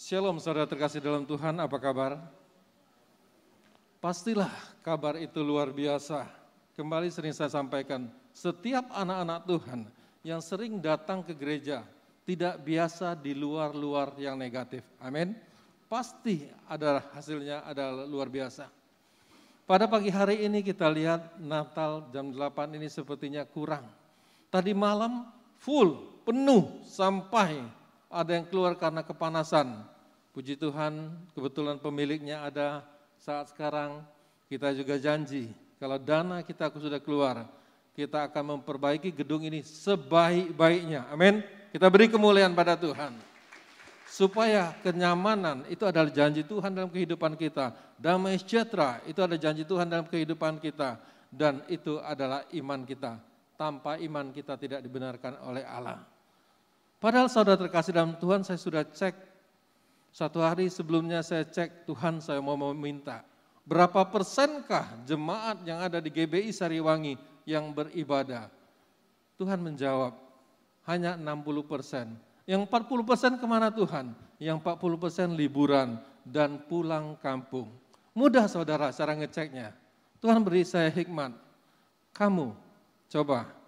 Shalom saudara terkasih dalam Tuhan, apa kabar? Pastilah kabar itu luar biasa. Kembali sering saya sampaikan, setiap anak-anak Tuhan yang sering datang ke gereja tidak biasa di luar-luar yang negatif. Amin. Pasti ada hasilnya ada luar biasa. Pada pagi hari ini kita lihat Natal jam 8 ini sepertinya kurang. Tadi malam full, penuh sampai ada yang keluar karena kepanasan. Puji Tuhan, kebetulan pemiliknya ada saat sekarang. Kita juga janji, kalau dana kita sudah keluar, kita akan memperbaiki gedung ini sebaik-baiknya. Amin. Kita beri kemuliaan pada Tuhan. Supaya kenyamanan itu adalah janji Tuhan dalam kehidupan kita. Damai sejahtera itu adalah janji Tuhan dalam kehidupan kita. Dan itu adalah iman kita. Tanpa iman kita tidak dibenarkan oleh Allah. Padahal saudara terkasih dalam Tuhan saya sudah cek. Satu hari sebelumnya saya cek Tuhan saya mau meminta. Berapa persenkah jemaat yang ada di GBI Sariwangi yang beribadah? Tuhan menjawab, hanya 60 persen. Yang 40 persen ke mana Tuhan? Yang 40 persen liburan dan pulang kampung. Mudah saudara cara ngeceknya. Tuhan beri saya hikmat. Kamu coba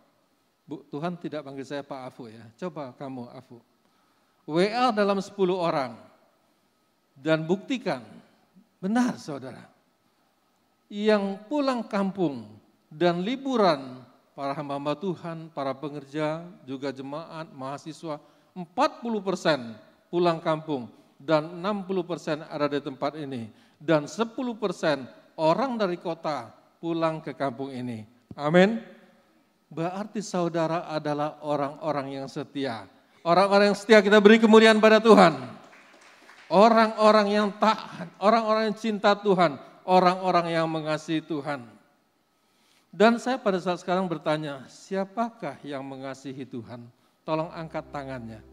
Bu, Tuhan tidak panggil saya Pak Afu ya. Coba kamu Afu. WA dalam 10 orang. Dan buktikan, benar saudara. Yang pulang kampung dan liburan para hamba-hamba Tuhan, para pengerja, juga jemaat, mahasiswa, 40 persen pulang kampung dan 60 persen ada di tempat ini. Dan 10 persen orang dari kota pulang ke kampung ini. Amin. Berarti saudara adalah orang-orang yang setia. Orang-orang yang setia kita beri kemuliaan pada Tuhan. Orang-orang yang taat, orang-orang yang cinta Tuhan, orang-orang yang mengasihi Tuhan. Dan saya pada saat sekarang bertanya, siapakah yang mengasihi Tuhan? Tolong angkat tangannya.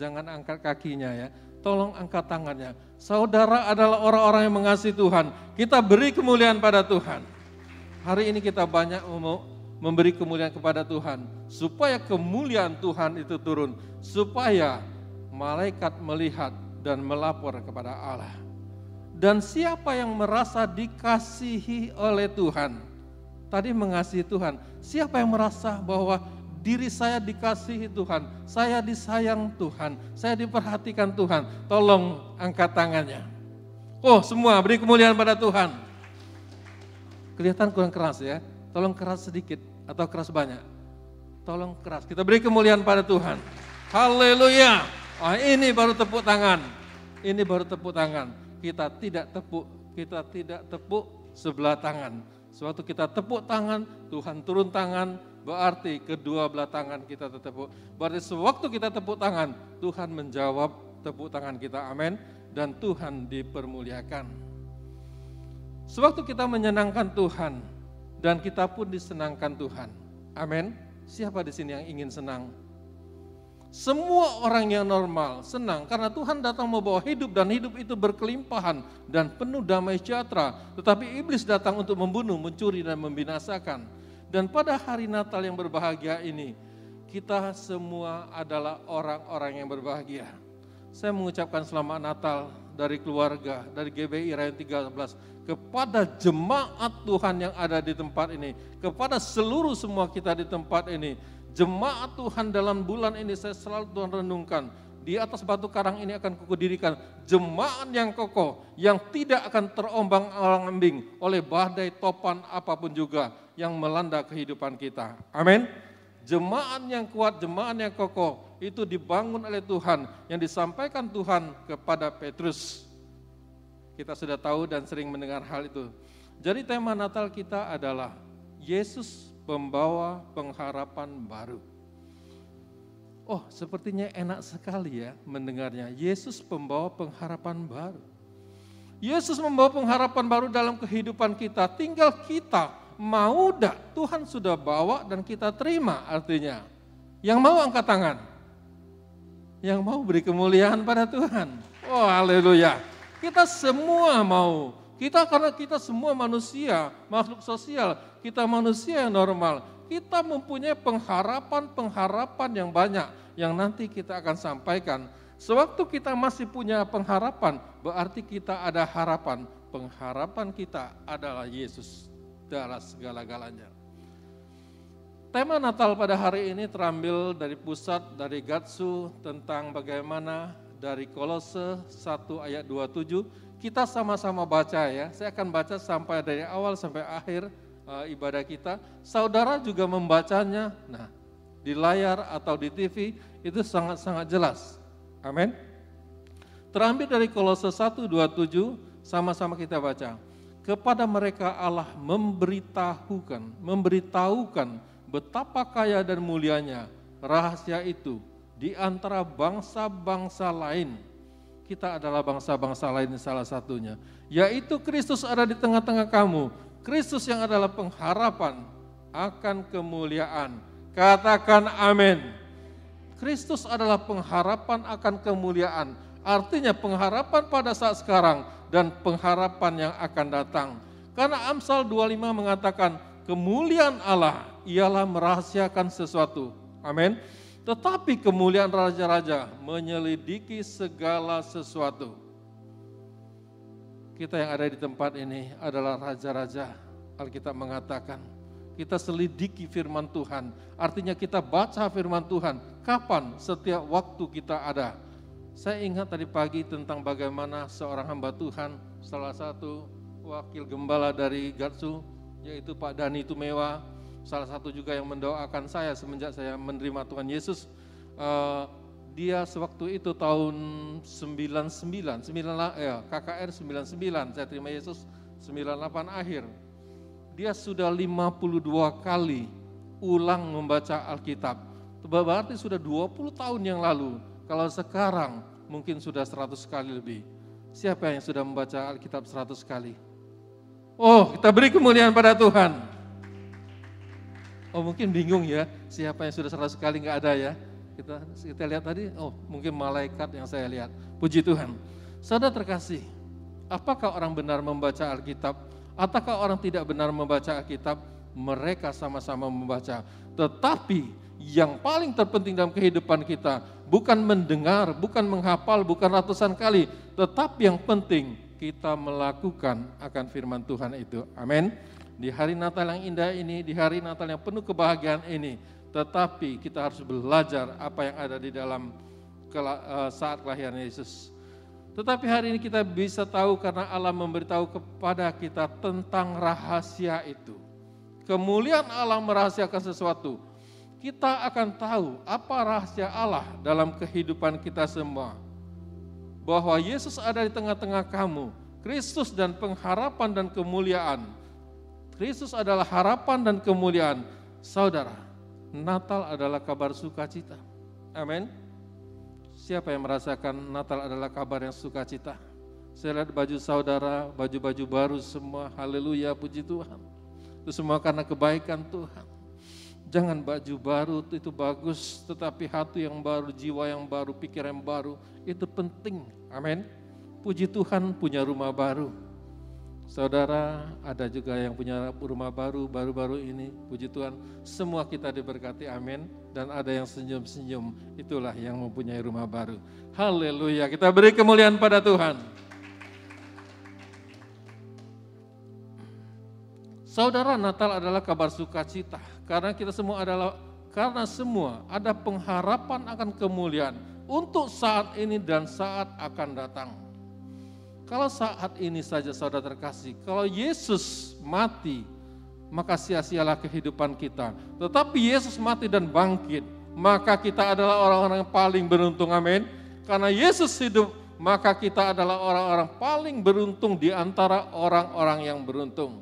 Jangan angkat kakinya ya. Tolong angkat tangannya. Saudara adalah orang-orang yang mengasihi Tuhan. Kita beri kemuliaan pada Tuhan. Hari ini kita banyak memberi kemuliaan kepada Tuhan, supaya kemuliaan Tuhan itu turun, supaya malaikat melihat dan melapor kepada Allah. Dan siapa yang merasa dikasihi oleh Tuhan, tadi mengasihi Tuhan, siapa yang merasa bahwa diri saya dikasihi Tuhan, saya disayang Tuhan, saya diperhatikan Tuhan, tolong angkat tangannya. Oh semua beri kemuliaan pada Tuhan. Kelihatan kurang keras ya, tolong keras sedikit atau keras banyak? Tolong keras. Kita beri kemuliaan pada Tuhan. Haleluya. Ah, ini baru tepuk tangan. Ini baru tepuk tangan. Kita tidak tepuk, kita tidak tepuk sebelah tangan. Suatu kita tepuk tangan, Tuhan turun tangan, berarti kedua belah tangan kita tertepuk. Berarti sewaktu kita tepuk tangan, Tuhan menjawab tepuk tangan kita. Amin. Dan Tuhan dipermuliakan. Sewaktu kita menyenangkan Tuhan, dan kita pun disenangkan Tuhan. Amin. Siapa di sini yang ingin senang? Semua orang yang normal senang karena Tuhan datang membawa hidup dan hidup itu berkelimpahan dan penuh damai sejahtera. Tetapi iblis datang untuk membunuh, mencuri dan membinasakan. Dan pada hari Natal yang berbahagia ini, kita semua adalah orang-orang yang berbahagia. Saya mengucapkan selamat Natal dari keluarga, dari GBI Rayon 13 kepada jemaat Tuhan yang ada di tempat ini, kepada seluruh semua kita di tempat ini. Jemaat Tuhan dalam bulan ini saya selalu Tuhan renungkan. Di atas batu karang ini akan kukudirikan jemaat yang kokoh, yang tidak akan terombang ambing oleh badai topan apa pun juga yang melanda kehidupan kita. Amin. Jemaat yang kuat, jemaat yang kokoh, itu dibangun oleh Tuhan, yang disampaikan Tuhan kepada Petrus kita sudah tahu dan sering mendengar hal itu. Jadi tema Natal kita adalah Yesus pembawa pengharapan baru. Oh, sepertinya enak sekali ya mendengarnya. Yesus pembawa pengharapan baru. Yesus membawa pengharapan baru dalam kehidupan kita. Tinggal kita mau dak Tuhan sudah bawa dan kita terima artinya. Yang mau angkat tangan. Yang mau beri kemuliaan pada Tuhan. Oh haleluya. Kita semua mau. Kita karena kita semua manusia, makhluk sosial, kita manusia yang normal. Kita mempunyai pengharapan-pengharapan yang banyak yang nanti kita akan sampaikan Sewaktu kita masih punya pengharapan, berarti kita ada harapan. Pengharapan kita adalah Yesus dalam segala-galanya. Tema Natal pada hari ini terambil dari pusat dari Gatsu tentang bagaimana dari Kolose 1 ayat 27 kita sama-sama baca ya. Saya akan baca sampai dari awal sampai akhir uh, ibadah kita. Saudara juga membacanya. Nah, di layar atau di TV itu sangat-sangat jelas. Amin. Terambil dari Kolose 1:27 sama-sama kita baca. Kepada mereka Allah memberitahukan, memberitahukan betapa kaya dan mulianya rahasia itu di antara bangsa-bangsa lain. Kita adalah bangsa-bangsa lain salah satunya, yaitu Kristus ada di tengah-tengah kamu. Kristus yang adalah pengharapan akan kemuliaan. Katakan amin. Kristus adalah pengharapan akan kemuliaan. Artinya pengharapan pada saat sekarang dan pengharapan yang akan datang. Karena Amsal 25 mengatakan kemuliaan Allah ialah merahasiakan sesuatu. Amin. Tetapi kemuliaan raja-raja menyelidiki segala sesuatu. Kita yang ada di tempat ini adalah raja-raja. Alkitab mengatakan kita selidiki firman Tuhan. Artinya kita baca firman Tuhan. Kapan? Setiap waktu kita ada. Saya ingat tadi pagi tentang bagaimana seorang hamba Tuhan, salah satu wakil gembala dari Gatsu, yaitu Pak Dani Tumewa, salah satu juga yang mendoakan saya semenjak saya menerima Tuhan Yesus. Uh, dia sewaktu itu tahun 99, 9, ya, KKR 99, saya terima Yesus 98 akhir dia sudah 52 kali ulang membaca Alkitab. Berarti sudah 20 tahun yang lalu. Kalau sekarang mungkin sudah 100 kali lebih. Siapa yang sudah membaca Alkitab 100 kali? Oh, kita beri kemuliaan pada Tuhan. Oh, mungkin bingung ya, siapa yang sudah 100 kali nggak ada ya. Kita kita lihat tadi, oh mungkin malaikat yang saya lihat. Puji Tuhan. Saudara terkasih, apakah orang benar membaca Alkitab Ataukah orang tidak benar membaca Alkitab? Mereka sama-sama membaca. Tetapi yang paling terpenting dalam kehidupan kita bukan mendengar, bukan menghafal, bukan ratusan kali, tetapi yang penting kita melakukan akan firman Tuhan itu. Amin. Di hari Natal yang indah ini, di hari Natal yang penuh kebahagiaan ini, tetapi kita harus belajar apa yang ada di dalam eh, saat kelahiran Yesus. Tetapi hari ini kita bisa tahu karena Allah memberitahu kepada kita tentang rahasia itu. Kemuliaan Allah merahasiakan sesuatu. Kita akan tahu apa rahasia Allah dalam kehidupan kita semua. Bahwa Yesus ada di tengah-tengah kamu. Kristus dan pengharapan dan kemuliaan. Kristus adalah harapan dan kemuliaan. Saudara, Natal adalah kabar sukacita. Amin. Siapa yang merasakan Natal adalah kabar yang sukacita? Saya lihat baju saudara, baju-baju baru semua, haleluya, puji Tuhan. Itu semua karena kebaikan Tuhan. Jangan baju baru itu bagus, tetapi hati yang baru, jiwa yang baru, pikiran yang baru, itu penting. Amin. Puji Tuhan punya rumah baru. Saudara, ada juga yang punya rumah baru, baru-baru ini, puji Tuhan. Semua kita diberkati, amin dan ada yang senyum-senyum, itulah yang mempunyai rumah baru. Haleluya, kita beri kemuliaan pada Tuhan. Saudara, Natal adalah kabar sukacita karena kita semua adalah karena semua ada pengharapan akan kemuliaan untuk saat ini dan saat akan datang. Kalau saat ini saja saudara terkasih, kalau Yesus mati maka sia-sialah kehidupan kita. Tetapi Yesus mati dan bangkit, maka kita adalah orang-orang yang paling beruntung, amin. Karena Yesus hidup, maka kita adalah orang-orang paling beruntung di antara orang-orang yang beruntung.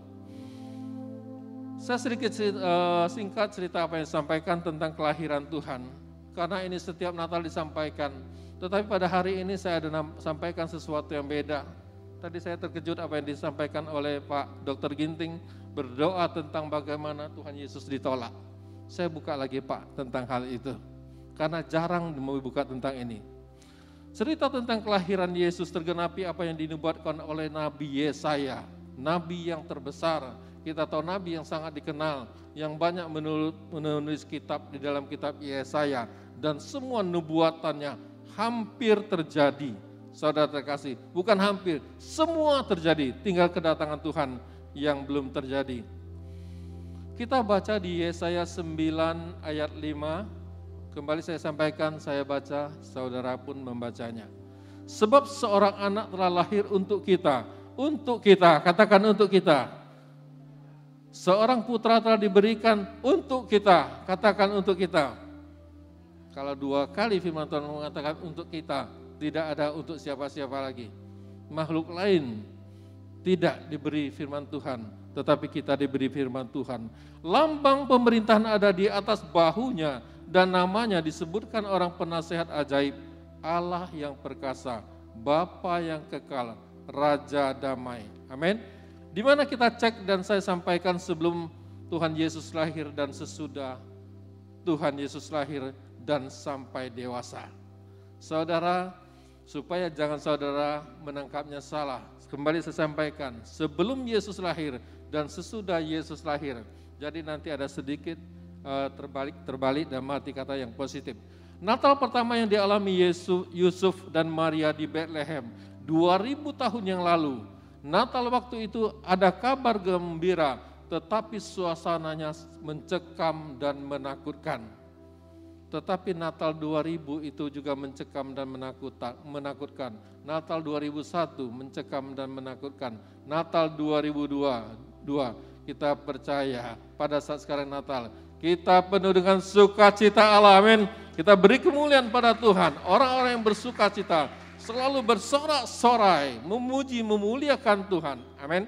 Saya sedikit uh, singkat cerita apa yang disampaikan tentang kelahiran Tuhan. Karena ini setiap Natal disampaikan. Tetapi pada hari ini saya ada sampaikan sesuatu yang beda. Tadi saya terkejut apa yang disampaikan oleh Pak Dr. Ginting berdoa tentang bagaimana Tuhan Yesus ditolak. Saya buka lagi Pak tentang hal itu. Karena jarang mau buka tentang ini. Cerita tentang kelahiran Yesus tergenapi apa yang dinubuatkan oleh Nabi Yesaya. Nabi yang terbesar. Kita tahu Nabi yang sangat dikenal. Yang banyak menulis kitab di dalam kitab Yesaya. Dan semua nubuatannya hampir terjadi. Saudara terkasih, bukan hampir, semua terjadi, tinggal kedatangan Tuhan yang belum terjadi. Kita baca di Yesaya 9 ayat 5, kembali saya sampaikan, saya baca, saudara pun membacanya. Sebab seorang anak telah lahir untuk kita, untuk kita, katakan untuk kita. Seorang putra telah diberikan untuk kita, katakan untuk kita. Kalau dua kali firman Tuhan mengatakan untuk kita, tidak ada untuk siapa-siapa lagi. Makhluk lain tidak diberi firman Tuhan, tetapi kita diberi firman Tuhan. Lambang pemerintahan ada di atas bahunya dan namanya disebutkan orang penasehat ajaib, Allah yang perkasa, Bapa yang kekal, Raja damai. Amin. Di mana kita cek dan saya sampaikan sebelum Tuhan Yesus lahir dan sesudah Tuhan Yesus lahir dan sampai dewasa. Saudara, supaya jangan saudara menangkapnya salah. Kembali saya sampaikan, sebelum Yesus lahir dan sesudah Yesus lahir. Jadi nanti ada sedikit uh, terbalik terbalik dan mati kata yang positif. Natal pertama yang dialami Yesus, Yusuf dan Maria di Bethlehem 2000 tahun yang lalu Natal waktu itu ada kabar gembira, tetapi suasananya mencekam dan menakutkan. Tetapi Natal 2000 itu juga mencekam dan menakutkan. Natal 2001 mencekam dan menakutkan. Natal 2002 kita percaya pada saat sekarang Natal kita penuh dengan sukacita Allah, amin. Kita beri kemuliaan pada Tuhan. Orang-orang yang bersukacita, selalu bersorak-sorai, memuji, memuliakan Tuhan. Amin.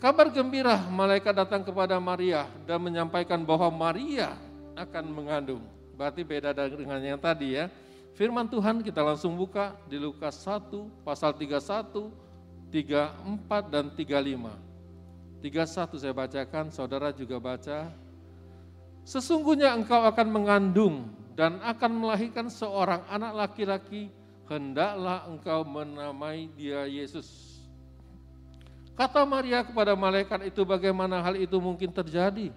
Kabar gembira malaikat datang kepada Maria dan menyampaikan bahwa Maria akan mengandung. Berarti beda dengan yang tadi ya. Firman Tuhan kita langsung buka di Lukas 1 pasal 31, 34 dan 35. 31 saya bacakan, saudara juga baca. Sesungguhnya engkau akan mengandung dan akan melahirkan seorang anak laki-laki hendaklah engkau menamai dia Yesus. Kata Maria kepada malaikat itu bagaimana hal itu mungkin terjadi?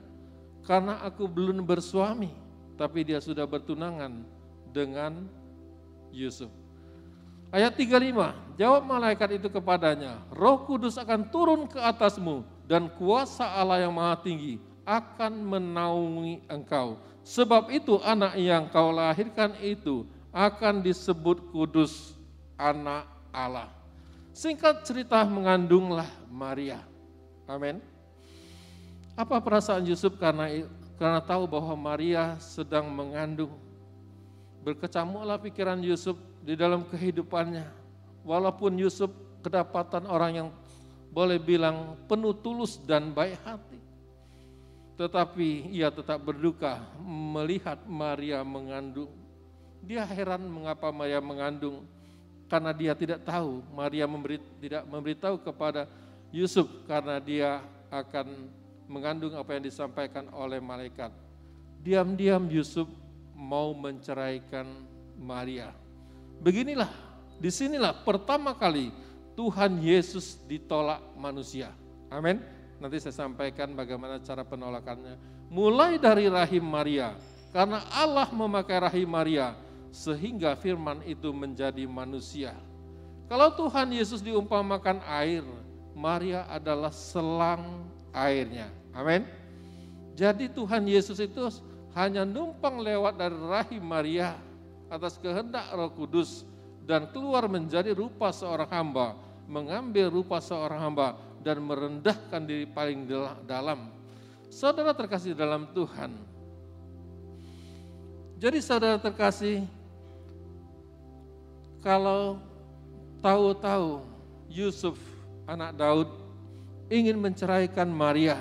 Karena aku belum bersuami, tapi dia sudah bertunangan dengan Yusuf. Ayat 35, jawab malaikat itu kepadanya, roh kudus akan turun ke atasmu dan kuasa Allah yang maha tinggi akan menaungi engkau. Sebab itu anak yang kau lahirkan itu akan disebut kudus anak Allah. Singkat cerita mengandunglah Maria. Amin. Apa perasaan Yusuf karena karena tahu bahwa Maria sedang mengandung. Berkecamuklah pikiran Yusuf di dalam kehidupannya. Walaupun Yusuf kedapatan orang yang boleh bilang penuh tulus dan baik hati. Tetapi ia tetap berduka melihat Maria mengandung dia heran mengapa Maria mengandung karena dia tidak tahu. Maria memberi, tidak memberitahu kepada Yusuf karena dia akan mengandung apa yang disampaikan oleh malaikat. Diam-diam Yusuf mau menceraikan Maria. Beginilah, di sinilah pertama kali Tuhan Yesus ditolak manusia. Amin. Nanti saya sampaikan bagaimana cara penolakannya. Mulai dari rahim Maria, karena Allah memakai rahim Maria sehingga firman itu menjadi manusia. Kalau Tuhan Yesus diumpamakan air, Maria adalah selang airnya. Amin. Jadi Tuhan Yesus itu hanya numpang lewat dari rahim Maria atas kehendak Roh Kudus dan keluar menjadi rupa seorang hamba, mengambil rupa seorang hamba dan merendahkan diri paling dalam. Saudara terkasih dalam Tuhan. Jadi saudara terkasih, kalau tahu-tahu Yusuf anak Daud ingin menceraikan Maria,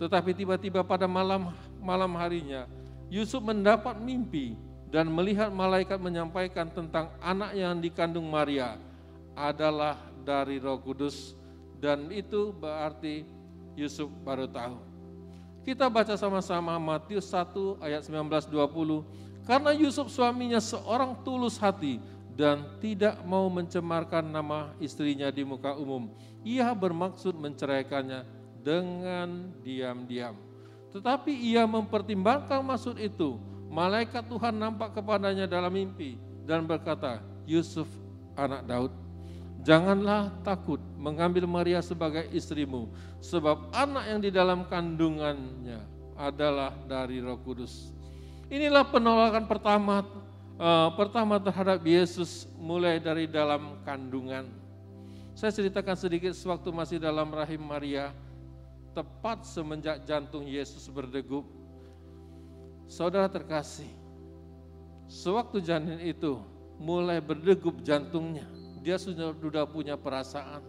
tetapi tiba-tiba pada malam malam harinya Yusuf mendapat mimpi dan melihat malaikat menyampaikan tentang anak yang dikandung Maria adalah dari Roh Kudus dan itu berarti Yusuf baru tahu. Kita baca sama-sama Matius 1 ayat 19 20. Karena Yusuf suaminya seorang tulus hati dan tidak mau mencemarkan nama istrinya di muka umum. Ia bermaksud menceraikannya dengan diam-diam. Tetapi ia mempertimbangkan maksud itu. Malaikat Tuhan nampak kepadanya dalam mimpi dan berkata, Yusuf anak Daud, janganlah takut mengambil Maria sebagai istrimu, sebab anak yang di dalam kandungannya adalah dari Roh Kudus. Inilah penolakan pertama uh, pertama terhadap Yesus mulai dari dalam kandungan. Saya ceritakan sedikit sewaktu masih dalam rahim Maria, tepat semenjak jantung Yesus berdegup. Saudara terkasih, sewaktu janin itu mulai berdegup jantungnya, dia sudah, punya perasaan.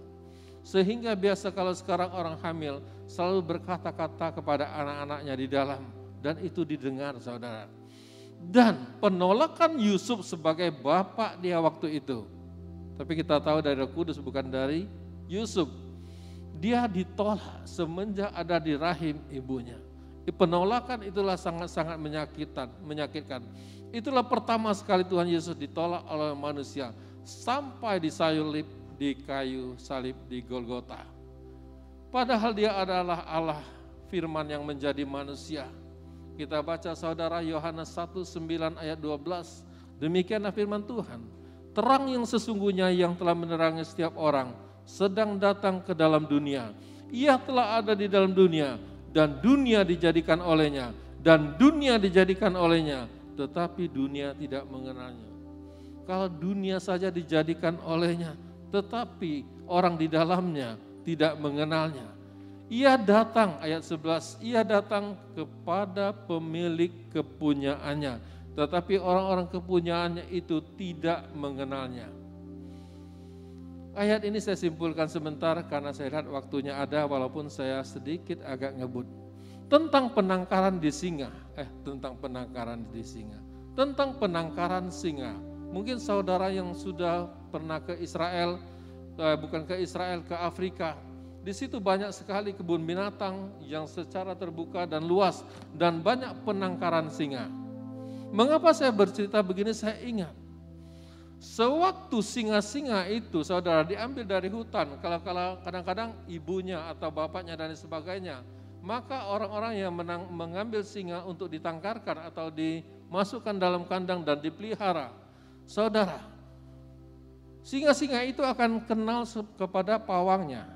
Sehingga biasa kalau sekarang orang hamil selalu berkata-kata kepada anak-anaknya di dalam dan itu didengar saudara. Dan penolakan Yusuf sebagai bapak dia waktu itu. Tapi kita tahu dari Kudus bukan dari Yusuf. Dia ditolak semenjak ada di rahim ibunya. Penolakan itulah sangat-sangat menyakitkan, menyakitkan. Itulah pertama sekali Tuhan Yesus ditolak oleh manusia sampai disalib di kayu salib di Golgota. Padahal dia adalah Allah firman yang menjadi manusia. Kita baca saudara Yohanes 1, 9 ayat 12. Demikianlah firman Tuhan. Terang yang sesungguhnya yang telah menerangi setiap orang sedang datang ke dalam dunia. Ia telah ada di dalam dunia dan dunia dijadikan olehnya dan dunia dijadikan olehnya tetapi dunia tidak mengenalnya. Kalau dunia saja dijadikan olehnya tetapi orang di dalamnya tidak mengenalnya. Ia datang, ayat 11, ia datang kepada pemilik kepunyaannya. Tetapi orang-orang kepunyaannya itu tidak mengenalnya. Ayat ini saya simpulkan sebentar karena saya lihat waktunya ada walaupun saya sedikit agak ngebut. Tentang penangkaran di singa, eh tentang penangkaran di singa. Tentang penangkaran singa. Mungkin saudara yang sudah pernah ke Israel, eh, bukan ke Israel, ke Afrika, di situ banyak sekali kebun binatang yang secara terbuka dan luas dan banyak penangkaran singa. Mengapa saya bercerita begini? Saya ingat Sewaktu singa-singa itu saudara diambil dari hutan, kalau kadang-kadang ibunya atau bapaknya dan sebagainya, maka orang-orang yang menang, mengambil singa untuk ditangkarkan atau dimasukkan dalam kandang dan dipelihara, saudara, singa-singa itu akan kenal kepada pawangnya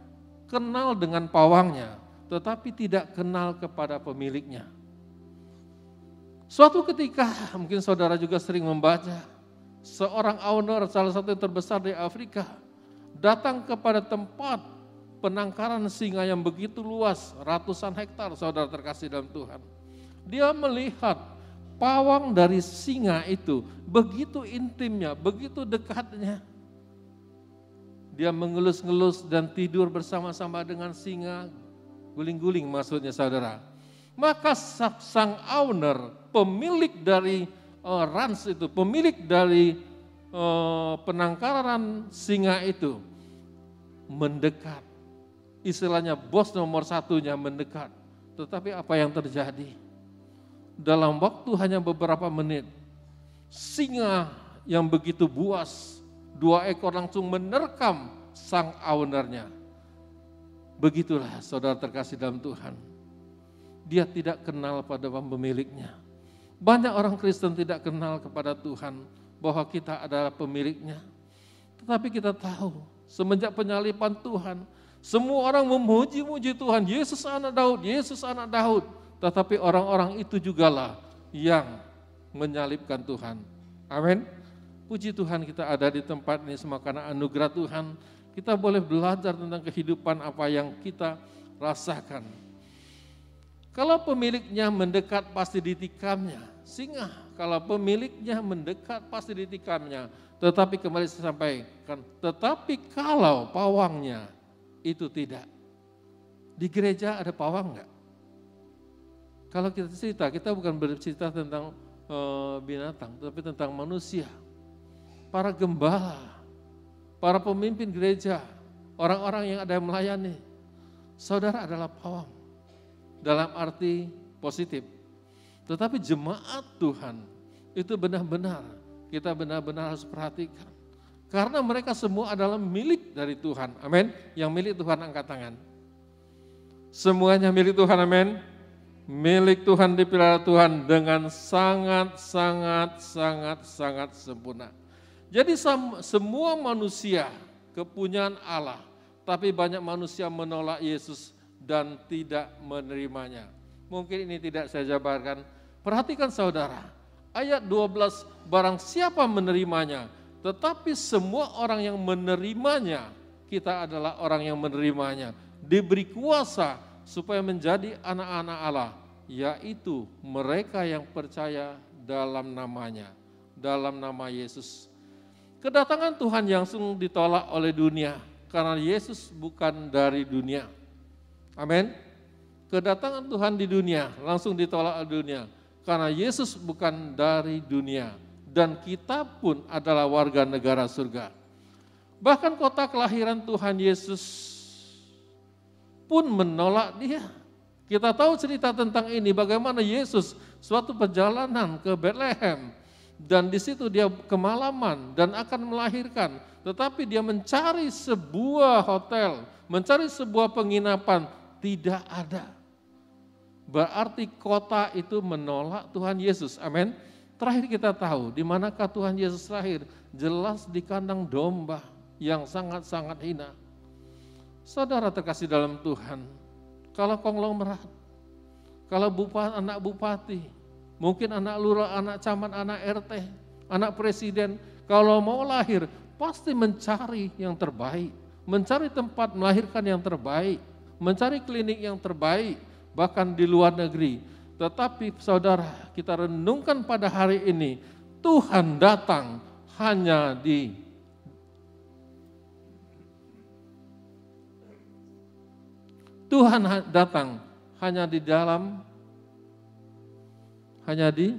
kenal dengan pawangnya, tetapi tidak kenal kepada pemiliknya. Suatu ketika, mungkin saudara juga sering membaca, seorang owner salah satu yang terbesar di Afrika datang kepada tempat penangkaran singa yang begitu luas, ratusan hektar saudara terkasih dalam Tuhan. Dia melihat pawang dari singa itu begitu intimnya, begitu dekatnya. Dia mengelus-ngelus dan tidur bersama-sama dengan singa, guling-guling maksudnya saudara. Maka sang owner, pemilik dari uh, rans itu, pemilik dari uh, penangkaran singa itu mendekat. Istilahnya bos nomor satunya mendekat. Tetapi apa yang terjadi? Dalam waktu hanya beberapa menit, singa yang begitu buas dua ekor langsung menerkam sang ownernya. Begitulah saudara terkasih dalam Tuhan. Dia tidak kenal pada pemiliknya. Banyak orang Kristen tidak kenal kepada Tuhan bahwa kita adalah pemiliknya. Tetapi kita tahu semenjak penyalipan Tuhan, semua orang memuji-muji Tuhan, Yesus anak Daud, Yesus anak Daud. Tetapi orang-orang itu jugalah yang menyalibkan Tuhan. Amin. Puji Tuhan kita ada di tempat ini semua karena anugerah Tuhan. Kita boleh belajar tentang kehidupan apa yang kita rasakan. Kalau pemiliknya mendekat pasti ditikamnya. Singa kalau pemiliknya mendekat pasti ditikamnya. Tetapi kembali saya sampaikan, tetapi kalau pawangnya itu tidak. Di gereja ada pawang enggak? Kalau kita cerita, kita bukan bercerita tentang uh, binatang, tapi tentang manusia para gembala, para pemimpin gereja, orang-orang yang ada yang melayani. Saudara adalah pawang dalam arti positif. Tetapi jemaat Tuhan itu benar-benar kita benar-benar harus perhatikan. Karena mereka semua adalah milik dari Tuhan. Amin. Yang milik Tuhan angkat tangan. Semuanya milik Tuhan. Amin. Milik Tuhan dipelihara Tuhan dengan sangat sangat sangat sangat sempurna. Jadi semua manusia kepunyaan Allah, tapi banyak manusia menolak Yesus dan tidak menerimanya. Mungkin ini tidak saya jabarkan. Perhatikan saudara, ayat 12, barang siapa menerimanya, tetapi semua orang yang menerimanya, kita adalah orang yang menerimanya, diberi kuasa supaya menjadi anak-anak Allah, yaitu mereka yang percaya dalam namanya, dalam nama Yesus. Kedatangan Tuhan yang langsung ditolak oleh dunia karena Yesus bukan dari dunia. Amin. Kedatangan Tuhan di dunia langsung ditolak oleh dunia karena Yesus bukan dari dunia dan kita pun adalah warga negara surga. Bahkan kota kelahiran Tuhan Yesus pun menolak dia. Kita tahu cerita tentang ini bagaimana Yesus suatu perjalanan ke Bethlehem dan di situ dia kemalaman dan akan melahirkan, tetapi dia mencari sebuah hotel, mencari sebuah penginapan, tidak ada. Berarti kota itu menolak Tuhan Yesus. Amin. Terakhir kita tahu di manakah Tuhan Yesus lahir? Jelas di kandang domba yang sangat-sangat hina. Saudara terkasih dalam Tuhan, kalau konglomerat, kalau bupati, anak bupati, Mungkin anak lurah, anak camat, anak RT, anak presiden, kalau mau lahir pasti mencari yang terbaik, mencari tempat melahirkan yang terbaik, mencari klinik yang terbaik, bahkan di luar negeri. Tetapi saudara, kita renungkan pada hari ini, Tuhan datang hanya di Tuhan datang hanya di dalam hanya di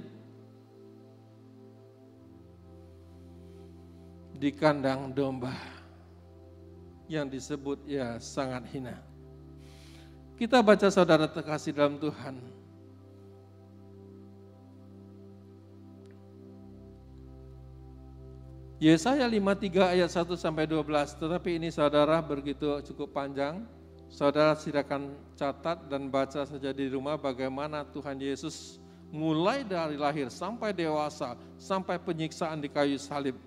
di kandang domba yang disebut ya sangat hina. Kita baca saudara terkasih dalam Tuhan. Yesaya 53 ayat 1 sampai 12, tetapi ini saudara begitu cukup panjang. Saudara silakan catat dan baca saja di rumah bagaimana Tuhan Yesus mulai dari lahir sampai dewasa, sampai penyiksaan di kayu salib.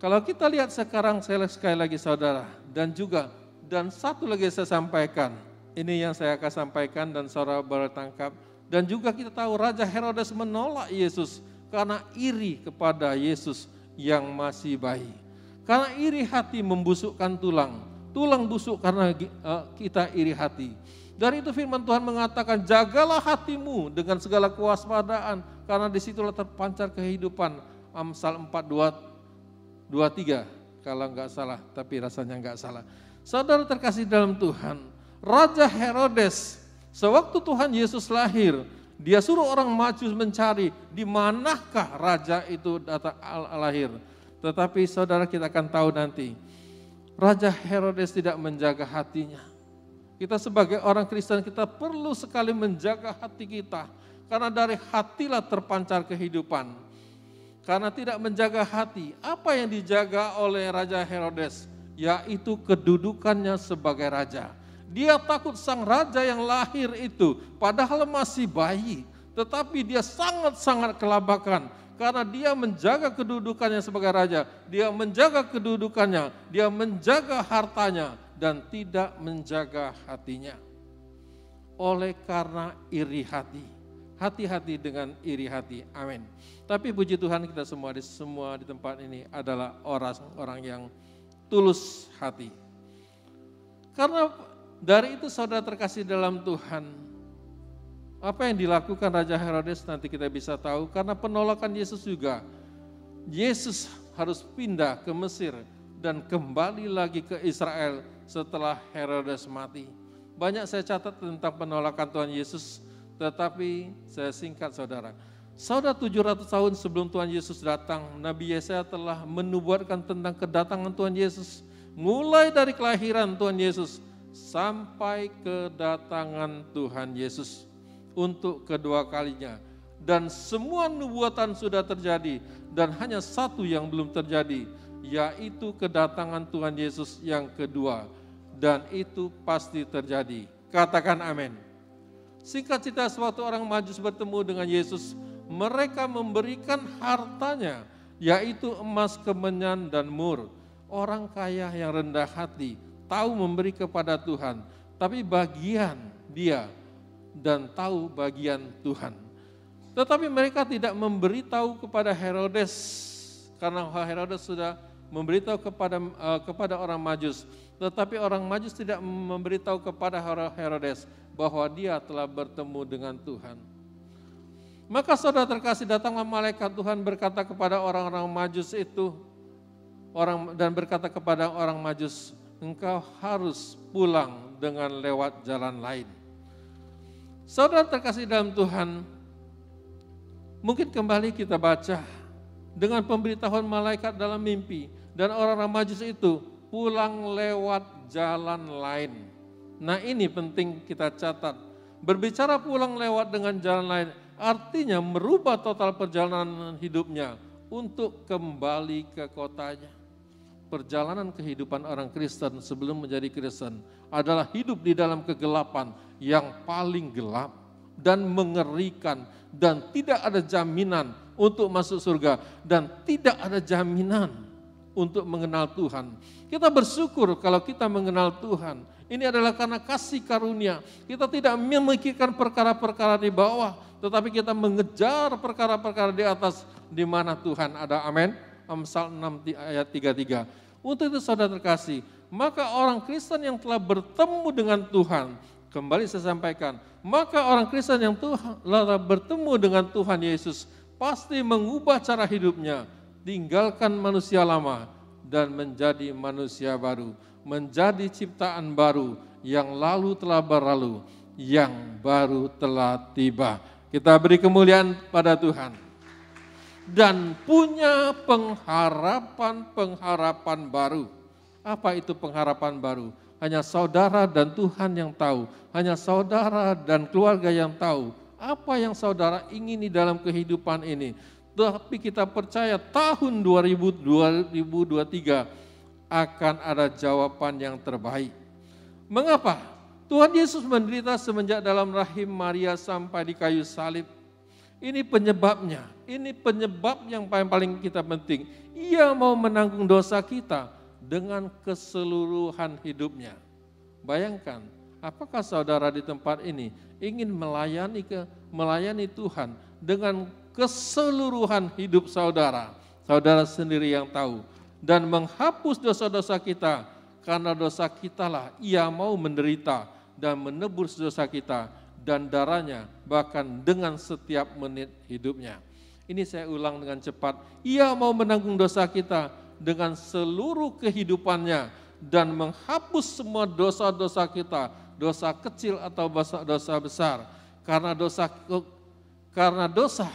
Kalau kita lihat sekarang saya sekali lagi saudara, dan juga, dan satu lagi saya sampaikan, ini yang saya akan sampaikan dan saudara bertangkap, dan juga kita tahu Raja Herodes menolak Yesus karena iri kepada Yesus yang masih bayi. Karena iri hati membusukkan tulang, tulang busuk karena eh, kita iri hati. Dari itu firman Tuhan mengatakan, jagalah hatimu dengan segala kewaspadaan, karena di situlah terpancar kehidupan. Amsal 4, 2, 23, kalau enggak salah, tapi rasanya enggak salah. Saudara terkasih dalam Tuhan, Raja Herodes, sewaktu Tuhan Yesus lahir, dia suruh orang maju mencari di manakah raja itu datang lahir. Tetapi saudara kita akan tahu nanti, Raja Herodes tidak menjaga hatinya. Kita sebagai orang Kristen kita perlu sekali menjaga hati kita. Karena dari hatilah terpancar kehidupan. Karena tidak menjaga hati, apa yang dijaga oleh Raja Herodes? Yaitu kedudukannya sebagai raja. Dia takut sang raja yang lahir itu, padahal masih bayi. Tetapi dia sangat-sangat kelabakan karena dia menjaga kedudukannya sebagai raja, dia menjaga kedudukannya, dia menjaga hartanya, dan tidak menjaga hatinya. Oleh karena iri hati. Hati-hati dengan iri hati. Amin. Tapi puji Tuhan kita semua di semua di tempat ini adalah orang-orang yang tulus hati. Karena dari itu saudara terkasih dalam Tuhan, apa yang dilakukan Raja Herodes nanti kita bisa tahu karena penolakan Yesus juga. Yesus harus pindah ke Mesir dan kembali lagi ke Israel setelah Herodes mati. Banyak saya catat tentang penolakan Tuhan Yesus, tetapi saya singkat saudara. Saudara 700 tahun sebelum Tuhan Yesus datang, Nabi Yesaya telah menubuatkan tentang kedatangan Tuhan Yesus. Mulai dari kelahiran Tuhan Yesus sampai kedatangan Tuhan Yesus untuk kedua kalinya. Dan semua nubuatan sudah terjadi dan hanya satu yang belum terjadi, yaitu kedatangan Tuhan Yesus yang kedua dan itu pasti terjadi. Katakan amin. Singkat cerita suatu orang majus bertemu dengan Yesus, Mereka memberikan hartanya, yaitu emas, kemenyan, dan mur. Orang kaya yang rendah hati, tahu memberi kepada Tuhan, tapi bagian dia dan tahu bagian Tuhan. Tetapi mereka tidak memberitahu kepada Herodes, karena Herodes sudah memberitahu kepada uh, kepada orang Majus, tetapi orang Majus tidak memberitahu kepada Herodes bahwa dia telah bertemu dengan Tuhan. Maka saudara terkasih datanglah malaikat Tuhan berkata kepada orang-orang Majus itu orang dan berkata kepada orang Majus, engkau harus pulang dengan lewat jalan lain. Saudara terkasih dalam Tuhan, mungkin kembali kita baca dengan pemberitahuan malaikat dalam mimpi dan orang-orang Majus itu pulang lewat jalan lain. Nah ini penting kita catat. Berbicara pulang lewat dengan jalan lain artinya merubah total perjalanan hidupnya untuk kembali ke kotanya. Perjalanan kehidupan orang Kristen sebelum menjadi Kristen adalah hidup di dalam kegelapan yang paling gelap dan mengerikan dan tidak ada jaminan untuk masuk surga dan tidak ada jaminan untuk mengenal Tuhan. Kita bersyukur kalau kita mengenal Tuhan. Ini adalah karena kasih karunia. Kita tidak memikirkan perkara-perkara di bawah, tetapi kita mengejar perkara-perkara di atas di mana Tuhan ada. Amin. Amsal 6 ayat 33. Untuk itu saudara terkasih, maka orang Kristen yang telah bertemu dengan Tuhan, kembali saya sampaikan, maka orang Kristen yang telah bertemu dengan Tuhan Yesus pasti mengubah cara hidupnya, tinggalkan manusia lama dan menjadi manusia baru, menjadi ciptaan baru yang lalu telah berlalu, yang baru telah tiba. Kita beri kemuliaan pada Tuhan. Dan punya pengharapan-pengharapan baru. Apa itu pengharapan baru? Hanya saudara dan Tuhan yang tahu. Hanya saudara dan keluarga yang tahu. Apa yang saudara ingini dalam kehidupan ini tapi kita percaya tahun 2023 akan ada jawaban yang terbaik. Mengapa? Tuhan Yesus menderita semenjak dalam rahim Maria sampai di kayu salib. Ini penyebabnya, ini penyebab yang paling paling kita penting. Ia mau menanggung dosa kita dengan keseluruhan hidupnya. Bayangkan, apakah saudara di tempat ini ingin melayani ke melayani Tuhan dengan keseluruhan hidup saudara. Saudara sendiri yang tahu. Dan menghapus dosa-dosa kita. Karena dosa kitalah ia mau menderita dan menebus dosa kita dan darahnya bahkan dengan setiap menit hidupnya. Ini saya ulang dengan cepat. Ia mau menanggung dosa kita dengan seluruh kehidupannya dan menghapus semua dosa-dosa kita, dosa kecil atau dosa besar. Karena dosa karena dosa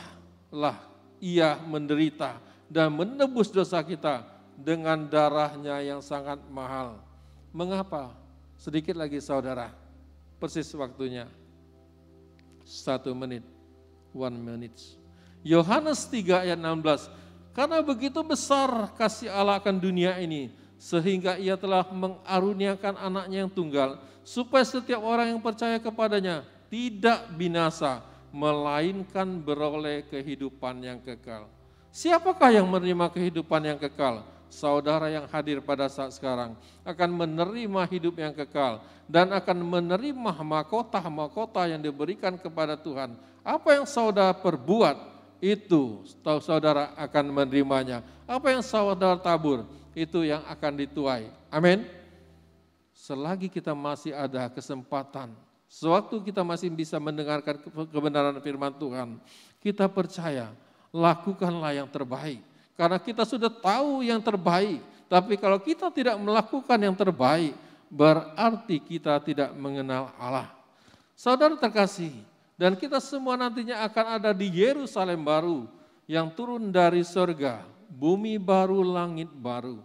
lah ia menderita dan menebus dosa kita dengan darahnya yang sangat mahal. Mengapa? Sedikit lagi saudara, persis waktunya. Satu menit, one minute. Yohanes 3 ayat 16, karena begitu besar kasih Allah akan dunia ini, sehingga ia telah mengaruniakan anaknya yang tunggal, supaya setiap orang yang percaya kepadanya tidak binasa, melainkan beroleh kehidupan yang kekal. Siapakah yang menerima kehidupan yang kekal? Saudara yang hadir pada saat sekarang akan menerima hidup yang kekal dan akan menerima mahkota-mahkota yang diberikan kepada Tuhan. Apa yang saudara perbuat itu saudara akan menerimanya. Apa yang saudara tabur itu yang akan dituai. Amin. Selagi kita masih ada kesempatan Sewaktu kita masih bisa mendengarkan kebenaran firman Tuhan, kita percaya, lakukanlah yang terbaik. Karena kita sudah tahu yang terbaik, tapi kalau kita tidak melakukan yang terbaik, berarti kita tidak mengenal Allah. Saudara terkasih, dan kita semua nantinya akan ada di Yerusalem baru yang turun dari surga, bumi baru, langit baru.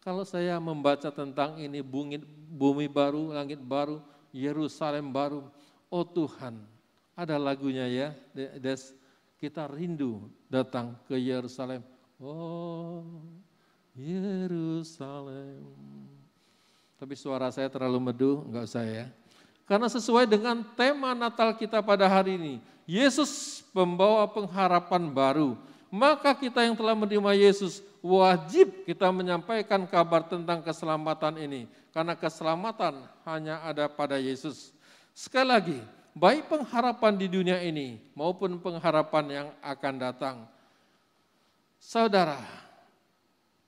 Kalau saya membaca tentang ini, bumi, bumi baru, langit baru, Yerusalem baru. Oh Tuhan, ada lagunya ya, Des. Kita rindu datang ke Yerusalem. Oh, Yerusalem. Tapi suara saya terlalu medu, enggak usah ya. Karena sesuai dengan tema Natal kita pada hari ini, Yesus pembawa pengharapan baru. Maka kita yang telah menerima Yesus wajib kita menyampaikan kabar tentang keselamatan ini. Karena keselamatan hanya ada pada Yesus. Sekali lagi, baik pengharapan di dunia ini maupun pengharapan yang akan datang. Saudara,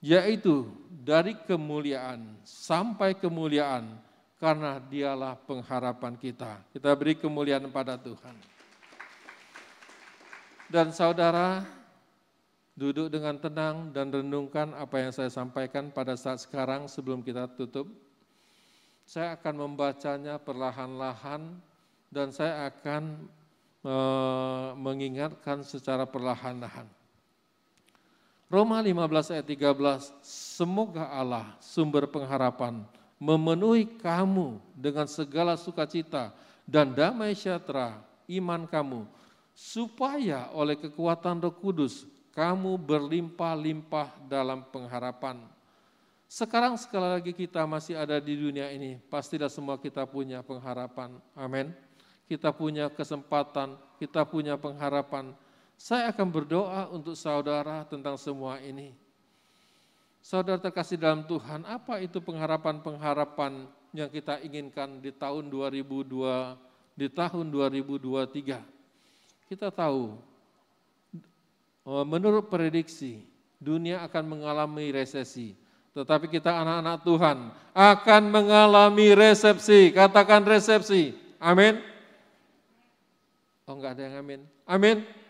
yaitu dari kemuliaan sampai kemuliaan karena dialah pengharapan kita. Kita beri kemuliaan pada Tuhan. Dan saudara, duduk dengan tenang dan renungkan apa yang saya sampaikan pada saat sekarang sebelum kita tutup. Saya akan membacanya perlahan-lahan dan saya akan e, mengingatkan secara perlahan-lahan. Roma 15 ayat 13, semoga Allah sumber pengharapan memenuhi kamu dengan segala sukacita dan damai sejahtera iman kamu, supaya oleh kekuatan Roh Kudus kamu berlimpah-limpah dalam pengharapan. Sekarang sekali lagi kita masih ada di dunia ini, pastilah semua kita punya pengharapan. Amin. Kita punya kesempatan, kita punya pengharapan. Saya akan berdoa untuk saudara tentang semua ini. Saudara terkasih dalam Tuhan, apa itu pengharapan-pengharapan yang kita inginkan di tahun 2002, di tahun 2023? Kita tahu, oh, menurut prediksi, dunia akan mengalami resesi. Tetapi kita anak-anak Tuhan akan mengalami resepsi. Katakan resepsi. Amin. Oh enggak ada yang amin. Amin.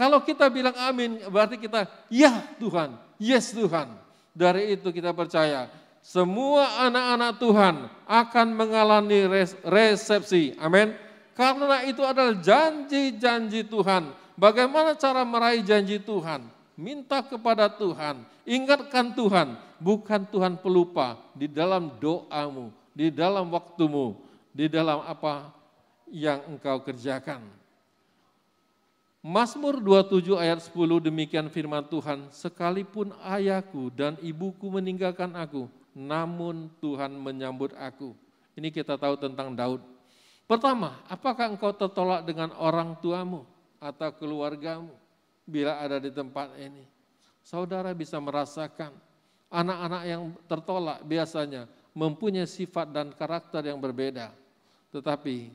Kalau kita bilang amin, berarti kita, ya Tuhan, yes Tuhan. Dari itu kita percaya semua anak-anak Tuhan akan mengalami resepsi. Amin. Karena itu adalah janji-janji Tuhan. Bagaimana cara meraih janji Tuhan? Minta kepada Tuhan, ingatkan Tuhan, bukan Tuhan pelupa di dalam doamu, di dalam waktumu, di dalam apa yang engkau kerjakan. Mazmur 27 ayat 10 demikian firman Tuhan, sekalipun ayahku dan ibuku meninggalkan aku, namun Tuhan menyambut aku. Ini kita tahu tentang Daud. Pertama, apakah engkau tertolak dengan orang tuamu atau keluargamu bila ada di tempat ini? Saudara bisa merasakan anak-anak yang tertolak biasanya mempunyai sifat dan karakter yang berbeda. Tetapi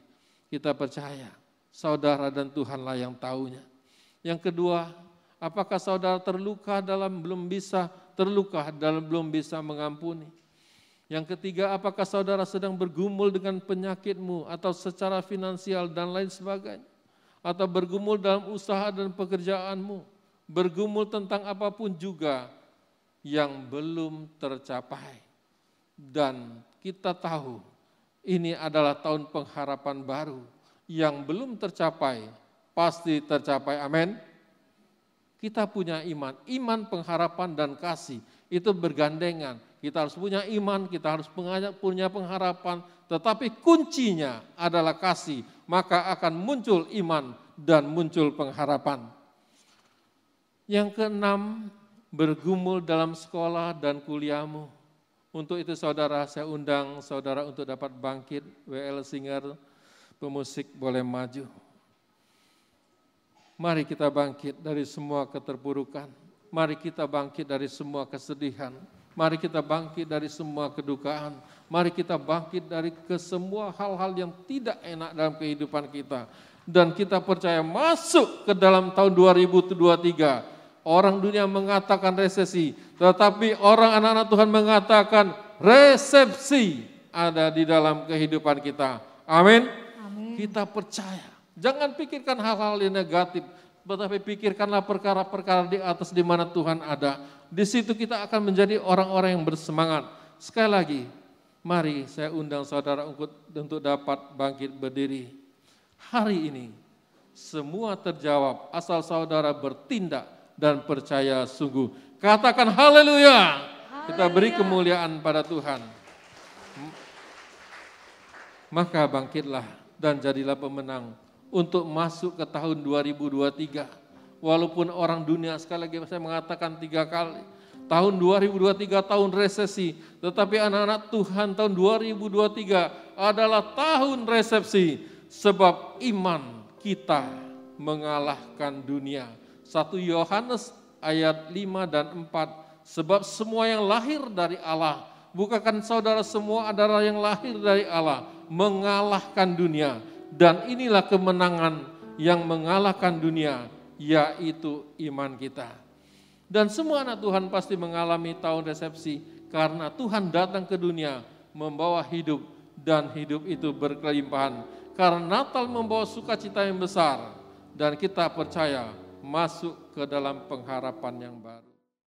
kita percaya saudara dan Tuhanlah yang tahunya. Yang kedua, apakah saudara terluka dalam belum bisa terluka dalam belum bisa mengampuni? Yang ketiga, apakah saudara sedang bergumul dengan penyakitmu atau secara finansial dan lain sebagainya? Atau bergumul dalam usaha dan pekerjaanmu? Bergumul tentang apa pun juga yang belum tercapai. Dan kita tahu ini adalah tahun pengharapan baru yang belum tercapai pasti tercapai. Amin. Kita punya iman, iman pengharapan dan kasih itu bergandengan. Kita harus punya iman, kita harus punya pengharapan, tetapi kuncinya adalah kasih, maka akan muncul iman dan muncul pengharapan. Yang keenam, bergumul dalam sekolah dan kuliahmu. Untuk itu saudara, saya undang saudara untuk dapat bangkit, WL Singer, pemusik boleh maju. Mari kita bangkit dari semua keterpurukan. Mari kita bangkit dari semua kesedihan. Mari kita bangkit dari semua kedukaan. Mari kita bangkit dari ke semua hal-hal yang tidak enak dalam kehidupan kita. Dan kita percaya masuk ke dalam tahun 2023. Orang dunia mengatakan resesi, tetapi orang anak-anak Tuhan mengatakan resepsi ada di dalam kehidupan kita. Amin. Kita percaya. Jangan pikirkan hal-hal yang negatif, tetapi pikirkanlah perkara-perkara di atas di mana Tuhan ada. Di situ kita akan menjadi orang-orang yang bersemangat. Sekali lagi, mari saya undang saudara untuk, untuk dapat bangkit berdiri. Hari ini, semua terjawab asal saudara bertindak dan percaya sungguh. Katakan haleluya. Kita beri kemuliaan pada Tuhan. Maka bangkitlah dan jadilah pemenang untuk masuk ke tahun 2023. Walaupun orang dunia sekali lagi saya mengatakan tiga kali, Tahun 2023 tahun resesi, tetapi anak-anak Tuhan tahun 2023 adalah tahun resepsi sebab iman kita mengalahkan dunia. 1 Yohanes ayat 5 dan 4 sebab semua yang lahir dari Allah bukakan saudara semua adalah yang lahir dari Allah mengalahkan dunia dan inilah kemenangan yang mengalahkan dunia yaitu iman kita. Dan semua anak Tuhan pasti mengalami tahun resepsi karena Tuhan datang ke dunia membawa hidup dan hidup itu berkelimpahan. Karena Natal membawa sukacita yang besar dan kita percaya masuk ke dalam pengharapan yang baru.